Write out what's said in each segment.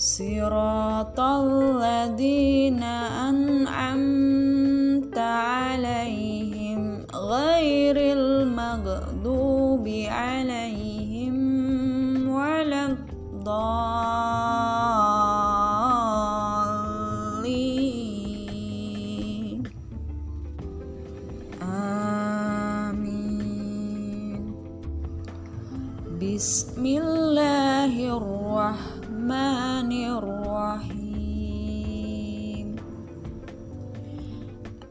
صراط الذين أنعمت عليهم غير المغضوب عليهم ولا الضالين. آمين. بسم الله الرحمن الرحيم.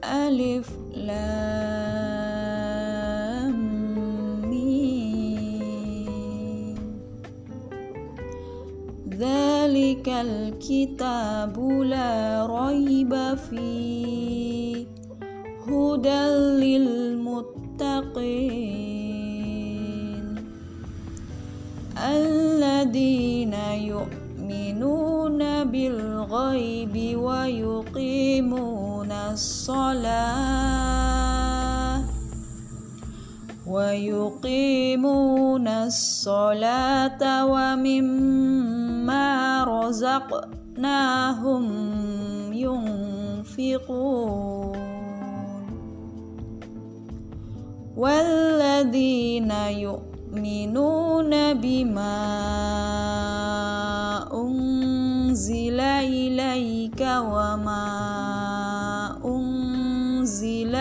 ألف لام ميم. ذلك الكتاب لا ريب فيه. هدى للمتقين. الذين يؤمنون بالغيب ويقيمون الصلاة ويقيمون الصلاة ومما رزقناهم ينفقون. والذين يؤمنون بما أنزل إليك وما أنزل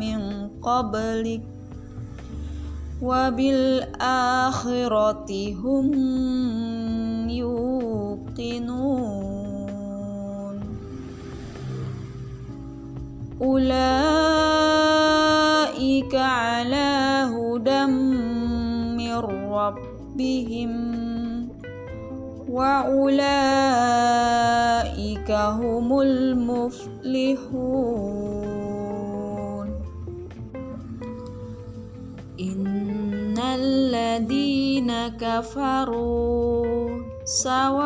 من قبلك وبالآخرة هم يوقنون. أولئك على هدى من ربهم. وأولئك هم المفلحون. إن الذين كفروا سواء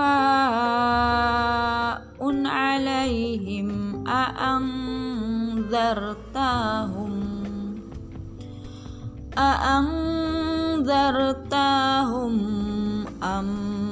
عليهم أأنذرتهم؟ أأنذرتهم أم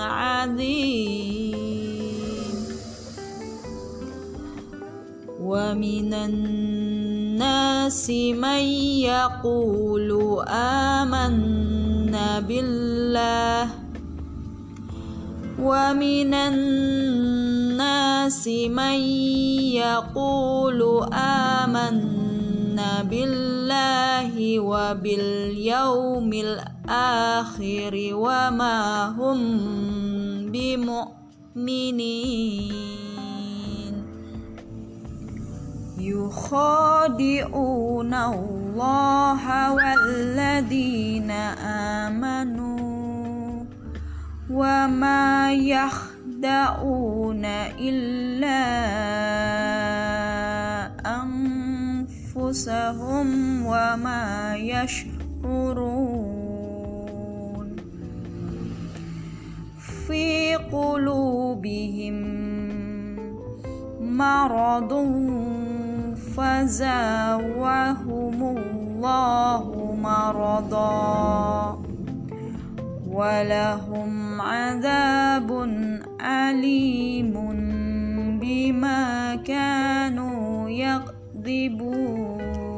عظيم. ومن الناس من يقول آمنا بالله. ومن الناس من يقول آمنا بالله وباليوم الآخر وما هم بمؤمنين. يخادعون الله والذين آمنوا وما يخدعون إلا أنفسهم وما يشعرون قلوبهم مرض فزاوهم الله مرضا ولهم عذاب أليم بما كانوا يكذبون.